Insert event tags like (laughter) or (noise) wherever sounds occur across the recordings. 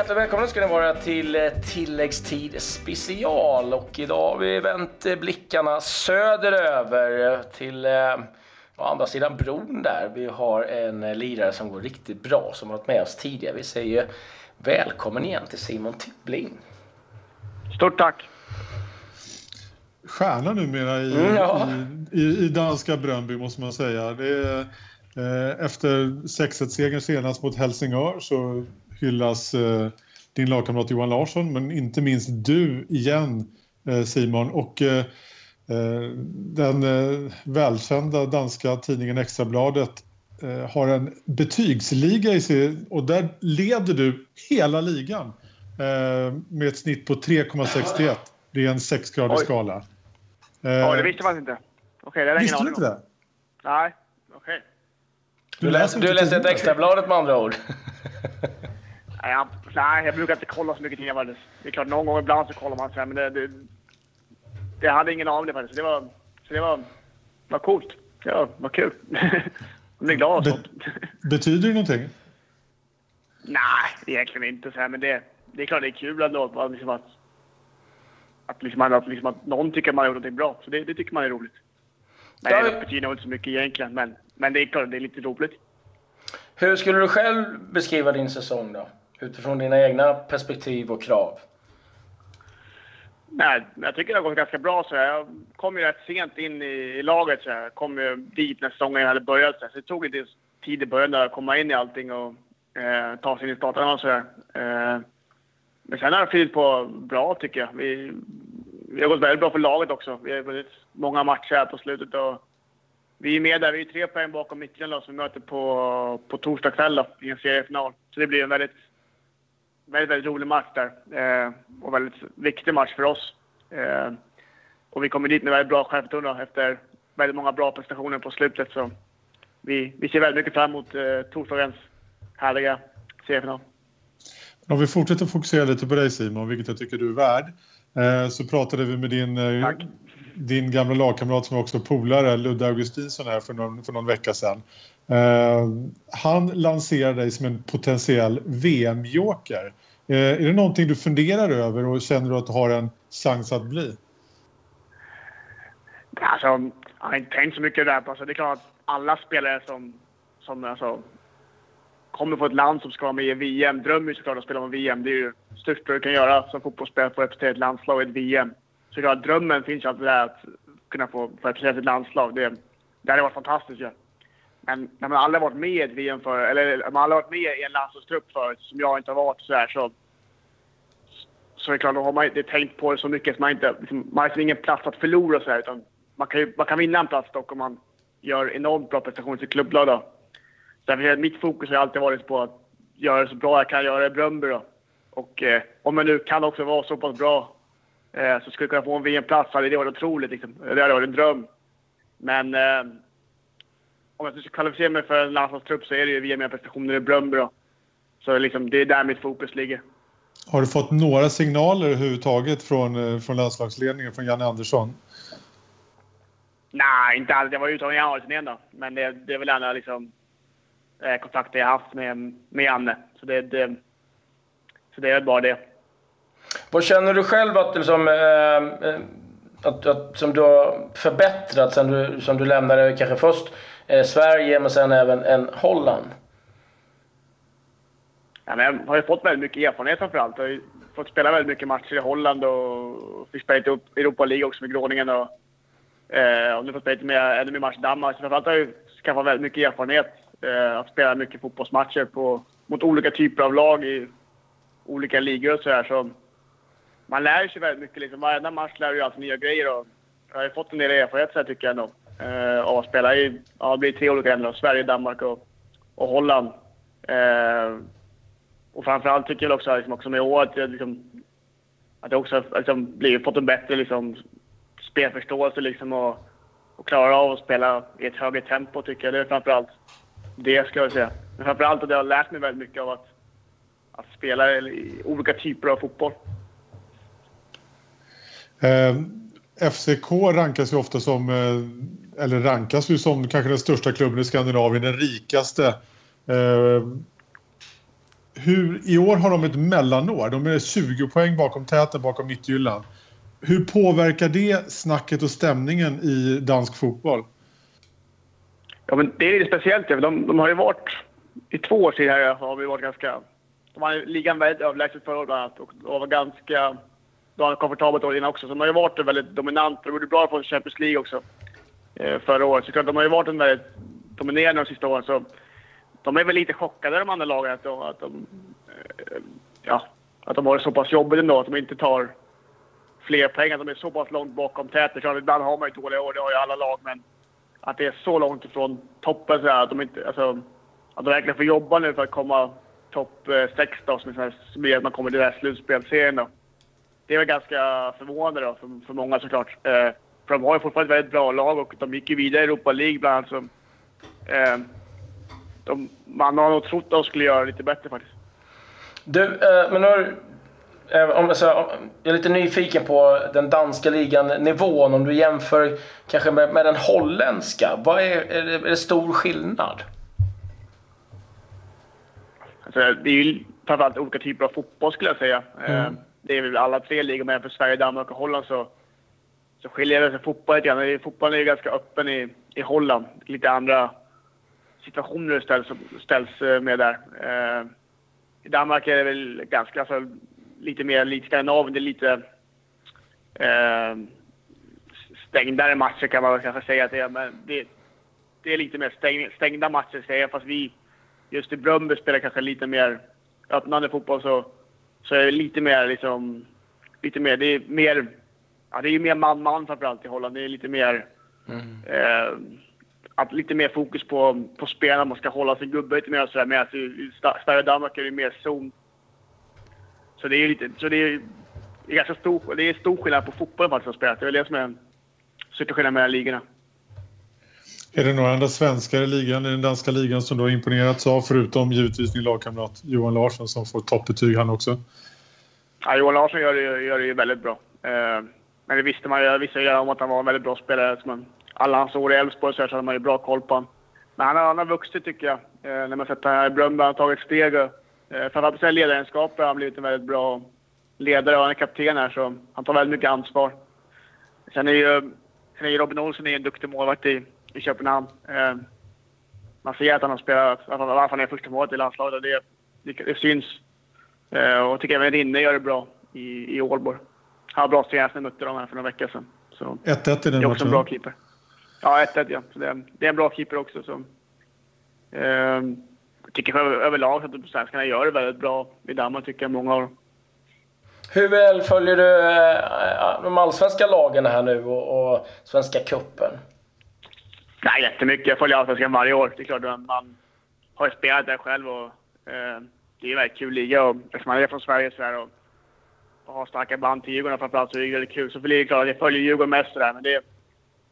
hjärtligt välkomna ska ni vara till eh, tilläggstid special och idag har vi vänt eh, blickarna söderöver eh, till på andra sidan bron där. Vi har en lirare som går riktigt bra som varit med oss tidigare. Vi säger välkommen igen till Simon Tibbling. Stort tack! Stjärna numera i, mm, ja. i, i, i danska Bröndby måste man säga. Det är, efter 6-1-segern senast mot Helsingör så hyllas eh, din lagkamrat Johan Larsson men inte minst du igen eh, Simon och eh, den välkända danska tidningen Extrabladet har en betygsliga i sig och där leder du hela ligan med ett snitt på 3,61. Det är en sexgradig skala. Ja, det visste man inte. Okej, det Visste du inte det? Nej, okej. Okay. Du, du läser, du läser ett extrabladet med andra ord? Nej, jag, nej, jag brukar inte kolla så mycket tidningar Det är klart, någon gång ibland så kollar man så här, men det, det, det hade ingen aning faktiskt. Det var, så det var, var coolt. Ja, vad kul. Man (laughs) blir glad och sånt. (laughs) Betyder det någonting? Nej, egentligen inte så här, men det, det är klart det är kul ändå. Liksom att, att, liksom, att, liksom att någon tycker att man har gjort någonting bra. Så det, det tycker man är roligt. Nej, det betyder nog inte så mycket egentligen, men, men det är klart det är lite roligt. Hur skulle du själv beskriva din säsong då? Utifrån dina egna perspektiv och krav? Nej, jag tycker det har gått ganska bra. Så jag kom ju rätt sent in i, laget. Så jag kom ju dit när säsongen hade börjat. Så det tog lite tid i början att komma in i allting och eh, ta sig in i startarna och så eh, Men sen har det flyttat på bra tycker jag. Vi, vi har gått väldigt bra för laget också. Vi har vunnit många matcher här på slutet. Och vi är med där. Vi är tre poäng bakom Midtjylland som vi möter på, på torsdag kväll i en seriefinal. Så det blir en väldigt väldigt, väldigt rolig match där. Eh, och väldigt viktig match för oss. Eh, och vi kommer dit med väldigt bra självförtroende efter väldigt många bra prestationer på slutet. Så vi, vi ser väldigt mycket fram emot eh, torsdagens härliga seriefinal. Om vi fortsätter fokusera lite på dig Simon, vilket jag tycker du är värd. Eh, så pratade vi med din, eh, din gamla lagkamrat som är också polare, Ludde Augustinsson här för någon, för någon vecka sedan. Eh, han lanserar dig som en potentiell VM-joker. Eh, är det någonting du funderar över och känner du att du har en chans att bli? Alltså, jag har inte tänkt så mycket där. Alltså, det är klart att alla spelare som, som alltså, kommer från ett land som ska vara med i VM drömmer såklart att spela med VM. Det är ju det största du kan göra som fotbollsspelare, få representera ett landslag i ett VM. Så klart, drömmen finns ju alltid där att kunna få representera ett landslag. Det, det hade varit fantastiskt ju. Ja. Men när man aldrig varit med i ett VM för, eller man aldrig varit med i en landslagstrupp förut, som jag inte har varit så här, så så är det klart, då har man inte tänkt på det så mycket. Så man, inte, liksom, man har liksom ingen plats att förlora så här, utan man kan, ju, man kan vinna en plats dock om man gör enormt bra prestationer i sitt klubblag. Då. Så därför, mitt fokus har alltid varit på att göra det så bra jag kan göra i Bröndby. Då. Och eh, om jag nu kan också vara så pass bra eh, så skulle jag kunna få en VM-plats hade det varit otroligt. Liksom. Det hade varit en dröm. Men eh, om jag ska kvalificera mig för en landslagstrupp så är det ju via mina prestationer i Bröndby. Då. Så liksom, det är där mitt fokus ligger. Har du fått några signaler överhuvudtaget från, eh, från landslagsledningen, från Janne Andersson? Nej, inte alls. Jag var uttagen i januari då. Men det, det är väl enda liksom, eh, kontakter jag haft med, med Janne. Så det, det, så det är bara det. Vad känner du själv att, liksom, eh, att, att, som du har förbättrat sen du, som du lämnade kanske först eh, Sverige men sen även en Holland? Ja, men jag har ju fått väldigt mycket erfarenhet framförallt. Jag har ju fått spela väldigt mycket matcher i Holland och fick spela upp Europa League också med Groningen. Och, eh, och nu får jag spela med, ännu mer matcher i Danmark. Så framförallt har jag skaffat väldigt mycket erfarenhet. Eh, att spela mycket fotbollsmatcher på, mot olika typer av lag i olika ligor och sådär. Så man lär sig väldigt mycket. Liksom. Varenda match lär du alltid nya grejer. Och jag har ju fått en del erfarenhet så här, tycker jag ändå. Eh, av att spela i ja, det blir tre olika länder. Sverige, Danmark och, och Holland. Eh, och framförallt tycker jag också, liksom, också med år att jag, liksom, att jag också liksom, blivit, fått en bättre liksom, spelförståelse liksom, och, och klarar av att spela i ett högre tempo tycker jag. Det är framförallt det ska jag säga. Men framförallt att jag har lärt mig väldigt mycket av att, att spela i olika typer av fotboll. Eh, FCK rankas ju ofta som, eh, eller rankas ju som kanske den största klubben i Skandinavien, den rikaste. Eh, hur, I år har de ett mellanår. De är 20 poäng bakom täten, bakom Midtjylland. Hur påverkar det snacket och stämningen i dansk fotboll? Ja, men det är lite speciellt. De, de har ju varit... I två år sedan här har vi varit ganska... De hade ligan väldigt överlägset förra året och var ganska... De har komfortabelt året innan också. Så de har ju varit väldigt dominanta. De gjorde bra på Champions League också Eh, förra året. Så klart, de har ju varit en där dominerande de sista åren. Så de är väl lite chockade de andra lagen att de, att de, eh, ja, att de har det så pass jobbigt ändå. Att de inte tar fler poäng. Att de är så pass långt bakom tätet. Ibland har man ju dåliga år, det har ju alla lag. Men att det är så långt ifrån toppen så här, att de inte... Alltså, att de verkligen får jobba nu för att komma topp eh, 6 då, som, som gör att man kommer till den här slutspelserien då. Det är väl ganska förvånande då, för, för många såklart. Eh, för de har ju fortfarande ett väldigt bra lag och de gick ju vidare i Europa League bland annat. Så, eh, de, man har nog trott att de skulle göra lite bättre faktiskt. Du, eh, men nu eh, om, alltså, jag är lite nyfiken på den danska ligan-nivån. Om du jämför kanske med, med den holländska. Vad är, är, det, är det stor skillnad? Alltså, det är ju framförallt olika typer av fotboll skulle jag säga. Mm. Eh, det är väl alla tre ligor, men för Sverige, Danmark och Holland så, så skiljer det sig fotboll lite grann. Fotbollen är ju ganska öppen i, i Holland. Lite andra situationer ställs, ställs eh, med där. Eh, I Danmark är det väl ganska, alltså, lite mer lite Skandinavien. Det är lite eh, stängdare matcher kan man kanske säga att det är. Men det, det är lite mer stäng, stängda matcher säger jag. Fast vi just i Bröndby spelar kanske lite mer öppnande fotboll så, så är det lite mer liksom... Lite mer, det är mer... Ja, det är ju mer man-man framförallt i Holland. Det är lite mer... Mm. Eh, att lite mer fokus på, på spelarna. Man ska hålla sin gubbe lite mer och sådär. Medan i Sverige och Danmark är det mer zon. Så det är lite... Så det är, det är ganska stor, det är stor skillnad på fotbollen faktiskt att spela. Det är det som är största skillnad mellan ligorna. Är det några andra svenskar i ligan, i den danska ligan som du har imponerats av förutom givetvis din lagkamrat Johan Larsson som får toppbetyg han också? Ja, Johan Larsson gör det, gör det väldigt bra. Eh, men det visste man ju. Jag visste redan om att han var en väldigt bra spelare. Men alla hans år i Elfsborg så hade man ju bra koll på honom. Men han har, han har vuxit tycker jag. Eh, när man sett honom i Bröndby. Han har tagit steg. Eh, framförallt på sina ledaregenskaper har han blivit en väldigt bra ledare och han är kapten här så han tar väldigt mycket ansvar. Sen är ju, sen är Robin Olsen en duktig målvakt i, i Köpenhamn. Eh, man ser att han har spelat, att han, att han är första målet i landslaget och det, det, det syns. Eh, och jag tycker även Rinne gör det bra i, i Ålborg. Var bra senast när jag mötte dem här för några veckor sedan. 1-1 i den matchen? Det är också en bra keeper. Ja, 1-1 ja. Så det, är, det är en bra keeper också. Så, eh, jag tycker överlag att svenskarna gör det väldigt bra i Danmark, tycker jag många av dem. Hur väl följer du eh, de allsvenska lagen här nu och, och Svenska cupen? Nej, jättemycket. Jag följer Allsvenskan varje år. Det är klart, man har ju spelat där själv och eh, det är en väldigt kul liga. Och eftersom man är från Sverige så här, och har starka band till Djurgården framförallt så är det väldigt kul. Så det är klart att jag följer Djurgården mest sådär, men det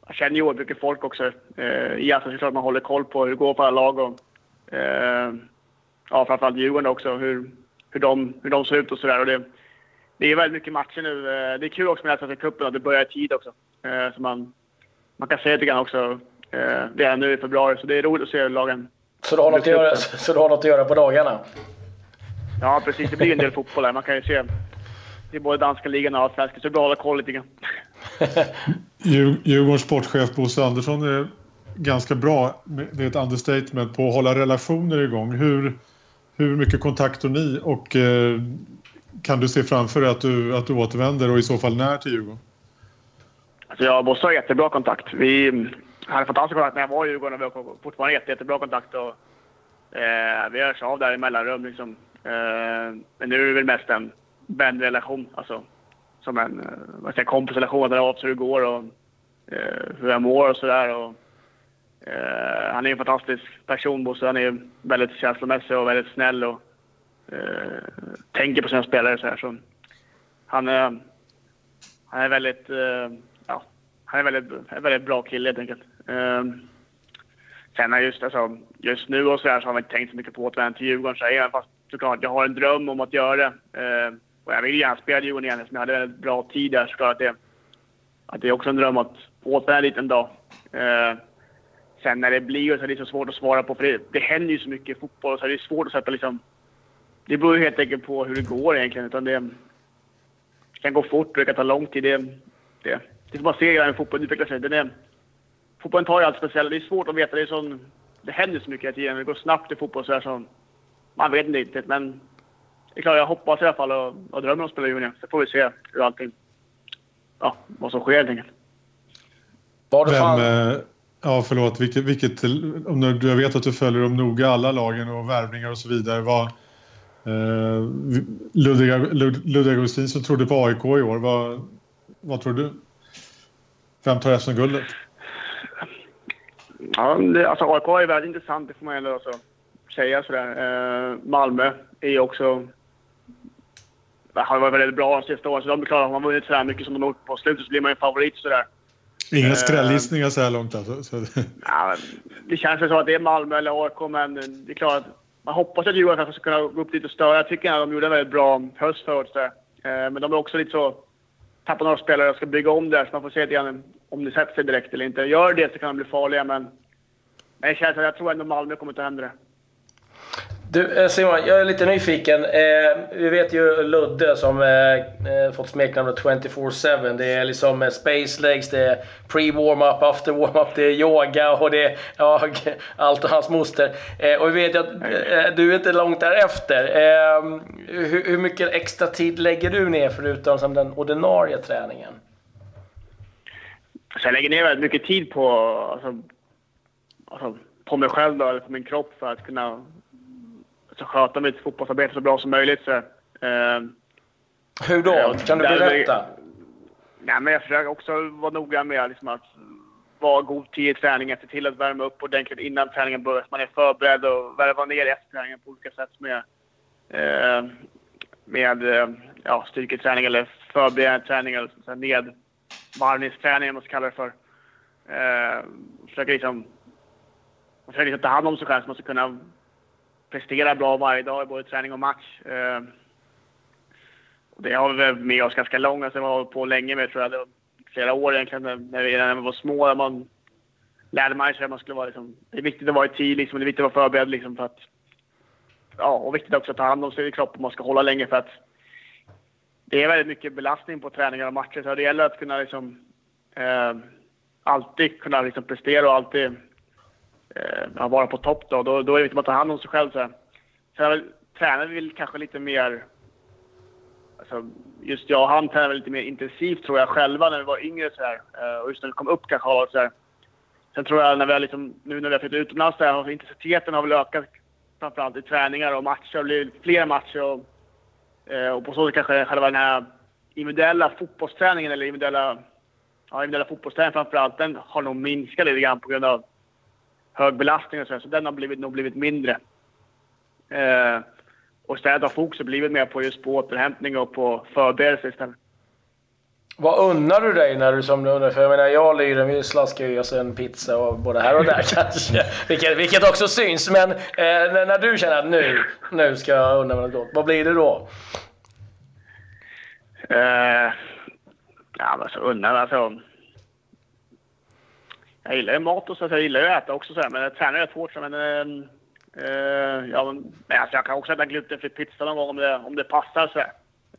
jag känner ju mycket folk också. Eh, I Allsvenskan är klart man håller koll på hur det går på alla lag och eh, ja, framförallt Djurgården också, hur, hur, de, hur de ser ut och sådär. Det, det är väldigt mycket matcher nu. Eh, det är kul också med Allsvenska cupen att det börjar i tid också. Eh, så man, man kan se lite grann också eh, redan nu i februari. Så det är roligt att se lagen. Så du har något, att göra, så du har något att göra på dagarna? Ja, precis. Det blir en del fotboll här. Man kan ju se. Är både danska ligan och allsvenskan, så det är bra att hålla koll lite grann. (laughs) Djurgårdens sportchef Bosse Andersson är ganska bra, det är ett understatement, på att hålla relationer igång. Hur, hur mycket kontakt har ni och eh, kan du se framför dig att du, att du återvänder och i så fall när till Djurgården? Alltså jag och Bosse har jättebra kontakt. Vi hade fantastisk kontakt när jag var i Djurgården och vi har fortfarande jätte, jättebra kontakt. Och, eh, vi hörs av där i mellanrum. Liksom. Eh, men nu är det väl mest en vänrelation. Alltså, som en eh, vad säger, kompisrelation. Där av hur det går och eh, hur jag mår och sådär. Eh, han är en fantastisk person, Bosse. Han är väldigt känslomässig och väldigt snäll och eh, tänker på sina spelare. Så här. Så han, eh, han är väldigt, eh, ja, han är väldigt, en väldigt bra kille helt enkelt. Eh, sen just, alltså, just nu och så, här, så har man inte tänkt så mycket på att vända till Djurgården. Så här, fast såklart jag har en dröm om att göra det. Eh, och jag vill gärna spela Djurgården igen eftersom jag hade väldigt bra tid där. Så att det, att det är också en dröm att återvända dit en dag. Eh, sen när det blir så är det så svårt att svara på för det, det händer ju så mycket i fotboll så det är svårt att sätta liksom det beror ju helt enkelt på hur det går egentligen. Utan det kan gå fort och det kan ta lång tid. Det, det, det får man se hur fotbollen utvecklar sig. Den är, fotbollen tar ju allt speciellt. Det är svårt att veta. Det, är sån, det händer så mycket hela tiden. Det går snabbt i fotboll så, här, så man vet inte riktigt. Men det är klart, jag hoppas i alla fall och, och drömmer om att spela junior. Så får vi se hur allting, ja, vad som sker helt enkelt. Var det fan... Vem, eh, ja, förlåt. Vilket, vilket, om du, jag vet att du följer dem noga, alla lagen och värvningar och så vidare. Vad, eh, Ludvig, Ludvig Augustin trodde på AIK i år. Vad, vad tror du? Vem tar SM-guldet? Ja, det, alltså AIK är väldigt intressant, det får man ändå alltså säga sådär. Eh, Malmö är också... har varit väldigt bra de sista åren, så de är klara. Har man vunnit så här mycket som de har gjort på slutet så blir man ju favorit sådär. Inga eh, skrällgissningar så här långt alltså? Så. Ja, det känns väl som att det är Malmö eller AIK, men det är klart att man hoppas att Djurgården ska kunna gå upp lite och störa. Jag tycker att de gjorde en väldigt bra höst förut. Eh, men de är också lite så... Tappat några spelare och ska bygga om där, så man får se lite grann om det sätter sig direkt eller inte. Gör det så kan de bli farliga, men... Men jag, känner, jag tror ändå Malmö kommer ta hem det. Du eh, Simon, jag är lite nyfiken. Eh, vi vet ju Ludde som eh, eh fått smeknamnet 24-7. Det är liksom eh, space legs, det är pre-warm-up, after warm-up, det är yoga och det är ja, (laughs) allt och hans moster. Eh, och vi vet ju att du är inte långt därefter. Hur, hur, mycket extra tid lägger du ner förutom som den ordinarie träningen? Så jag lägger ner väldigt mycket tid på, alltså, alltså, på mig själv då, eller på min kropp för att kunna så sköta mitt fotbollsarbete så bra som möjligt. Så, eh, Hur då? kan du berätta? Nej, men jag försöker också vara noga med liksom, att vara god tid i träningen, se till att värma upp ordentligt innan träningen börjar. Man är förberedd och värva ner efter träningen på olika sätt med, eh, med eh, ja, styrketräning eller förberedande träning eller så, nedvarvningsträning, om man ska kalla det för. Eh, försöker liksom, försöker liksom ta hand om sig själv så man ska kunna Presterar bra varje dag i både träning och match. Eh, det har vi med oss ganska långt, alltså, vi har hållit på länge med tror jag. Det flera år egentligen när vi, när vi var små. Man lärde man sig att man skulle vara liksom, det är viktigt att vara i tid liksom, det är viktigt att vara förberedd liksom för att Ja, och viktigt också att ta hand om sin kropp om man ska hålla länge för att det är väldigt mycket belastning på träningar och matcher. Så det gäller att kunna liksom, eh, alltid kunna liksom prestera och alltid eh, vara på topp då. Då, då är det viktigt att ta hand om sig själv. Så. Sen tränar vi väl kanske lite mer... Alltså, just jag och han tränade lite mer intensivt tror jag själva när vi var yngre. Så här. Eh, och just när vi kom upp kanske. Så här. Sen tror jag när vi har liksom, nu när vi har flyttat utomlands, där, har intensiteten har väl ökat framförallt i träningar och matcher. Det blir fler matcher och, eh, och på så sätt kanske själva den här individuella fotbollsträningen eller individuella, ja, individuella fotbollsträningen framförallt, den har nog minskat lite grann på grund av hög belastning och så, så den har blivit, nog blivit mindre. Eh, och istället har fokuset blivit mer på just på återhämtning och på förberedelse istället. Vad unnar du dig när du som nu För jag menar, jag och Lyren vi slaskar ju oss en pizza och både här och där (laughs) kanske. Vilket, vilket också syns. Men eh, när, du känner att nu, nu ska jag unna mig något gott. Vad blir det då? Eh, ja, men så unnar alltså jag gillar ju mat och så, jag gillar ju att äta också så här, men jag tränar rätt hårt. Så, men, äh, ja, men alltså, jag kan också äta glutenfri pizza någon gång om det, om det passar. Så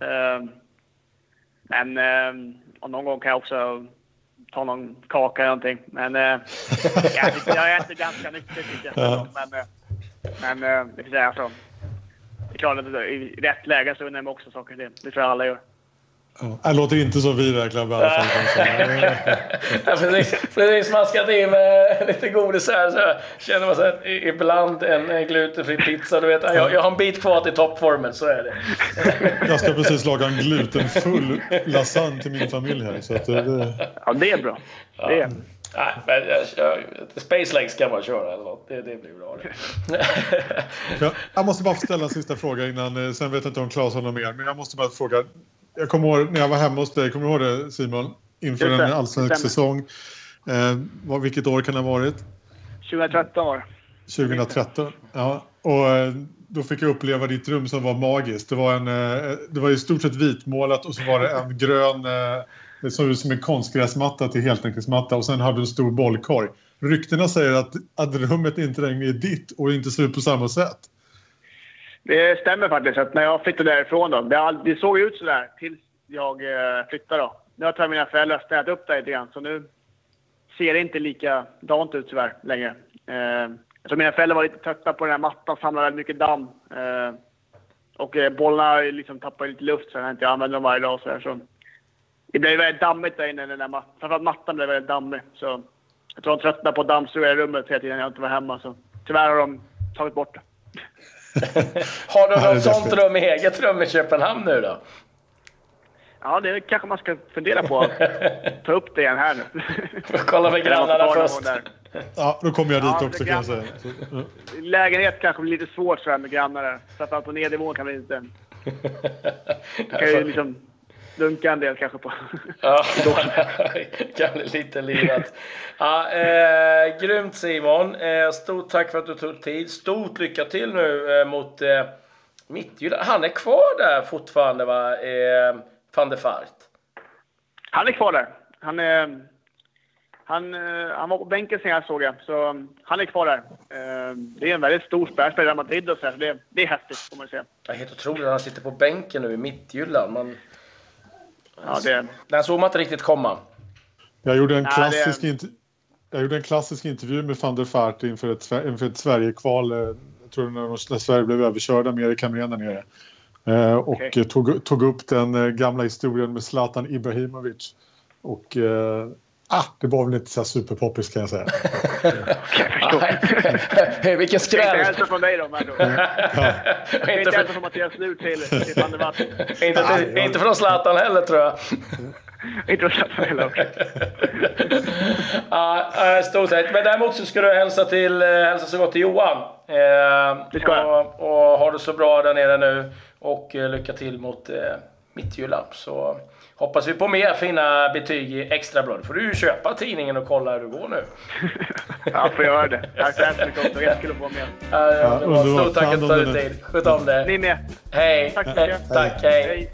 äh, men äh, någon gång kan jag också ta någon kaka eller någonting. Men äh, (laughs) jag, jag äter ganska nyttigt tycker jag. Men, men äh, det, är alltså, det är klart att i rätt läge så unnar jag mig också saker. Det, det tror jag alla gör. Det låter inte som vi verkligen i alla fall. ja, precis, precis smaskat i med lite godis här så känner man sig ibland en glutenfri pizza. Du vet, jag, jag har en bit kvar till toppformen, så är det. jag ska precis laga en glutenfull lasagne till min familj här. Så att det... Ja, det är bra. Det är... Nej, men jag, jag, Space Legs ska man köra eller Det, det blir bra det. jag, jag måste bara ställa en sista fråga innan. Eh, sen vet jag inte om Claes har något mer. Men jag måste bara fråga jag kommer ihåg när jag var hemma hos dig, kommer du ihåg det Simon? Inför en allsvensk säsong. Eh, vilket år kan det ha varit? 2013 var 2013, ja. Och eh, då fick jag uppleva ditt rum som var magiskt. Det var, en, eh, det var i stort sett vitmålat och så var det en (laughs) grön, eh, det såg ut som en konstgräsmatta till heltäckningsmatta och sen hade du en stor bollkorg. Ryktena säger att, att rummet inte längre är ditt och inte ser ut på samma sätt. Det stämmer faktiskt. Att när jag flyttade därifrån då, det, all, det såg ut sådär tills jag eh, flyttade. Då. Nu har mina föräldrar städat upp det lite grann, så nu ser det inte likadant ut tyvärr längre. Eh, jag mina föräldrar var lite trötta på den här mattan, samlade väldigt mycket damm. Eh, och eh, bollarna liksom tappade lite luft så jag inte använder dem varje dag. Så, här, så det blev väldigt dammigt där inne. Den där mat Framförallt mattan blev väldigt dammig. Så jag tror de tröttnade på att dammsuga i rummet hela tiden när jag inte var hemma. Så tyvärr har de tagit bort det. (laughs) har du något sånt rum, eget rum i Köpenhamn nu då? Ja, det kanske man ska fundera på. (laughs) Ta upp det igen här nu. Kolla med grannarna först. Ja, då kommer jag dit ja, också kan jag säga. Lägenhet kanske blir lite svårt så här med grannar. Framförallt på nedervån kan det inte... (laughs) kan ju liksom dunka en del kanske på. (laughs) ja, (laughs) lite livat. Ja, eh, grymt Simon. Eh, stort tack för att du tog tid. Stort lycka till nu eh, mot eh, Mittjylland. Han är kvar där fortfarande va? Eh, van der Fart? Han är kvar där. Han, är, han, eh, han var på bänken senast såg jag, så um, han är kvar där. Eh, det är en väldigt stor spelare, spelar Madrid och så, här, så det, det är häftigt får man säga. Ja, helt otroligt han sitter på bänken nu i Mittjylland. Man, ja, det... Den såg man inte riktigt komma. Jag gjorde en klassisk, det... jag gjorde en klassisk intervju med van der Fart inför ett, inför ett Sverige-kval. Eh, jag tror när, när Sverige blev överkörda med Erik Hamrén där nere. Eh, och okay. tog, tog upp den eh, gamla historien med Zlatan Ibrahimovic. Och eh, Ah, det var väl inte så superpoppis kan jag säga. hey, (laughs) vilken skräll! Inte hälsa från dig då, ja. Inte hälsa från Mattias Slut till, till Van (laughs) inte, till, inte från Zlatan heller tror jag. (laughs) inte från Zlatan heller, okej. ja, stort sett. Men däremot så ska du hälsa, till, hälsa så gott till Johan. Eh, det ska jag. Och, och ha det så bra där nere nu. Och eh, lycka till mot eh, Mittjylland. Så hoppas vi på mer fina betyg i Extrablad. får du ju köpa tidningen och kolla hur det går nu. (laughs) ja, får göra det. Tack så hemskt mycket också. Jättekul att få vara med. Ja, ja, Stort tack att du tog dig tid. Sköt om det. Ni med. Hej. Tack så mycket. Tack, hej. hej.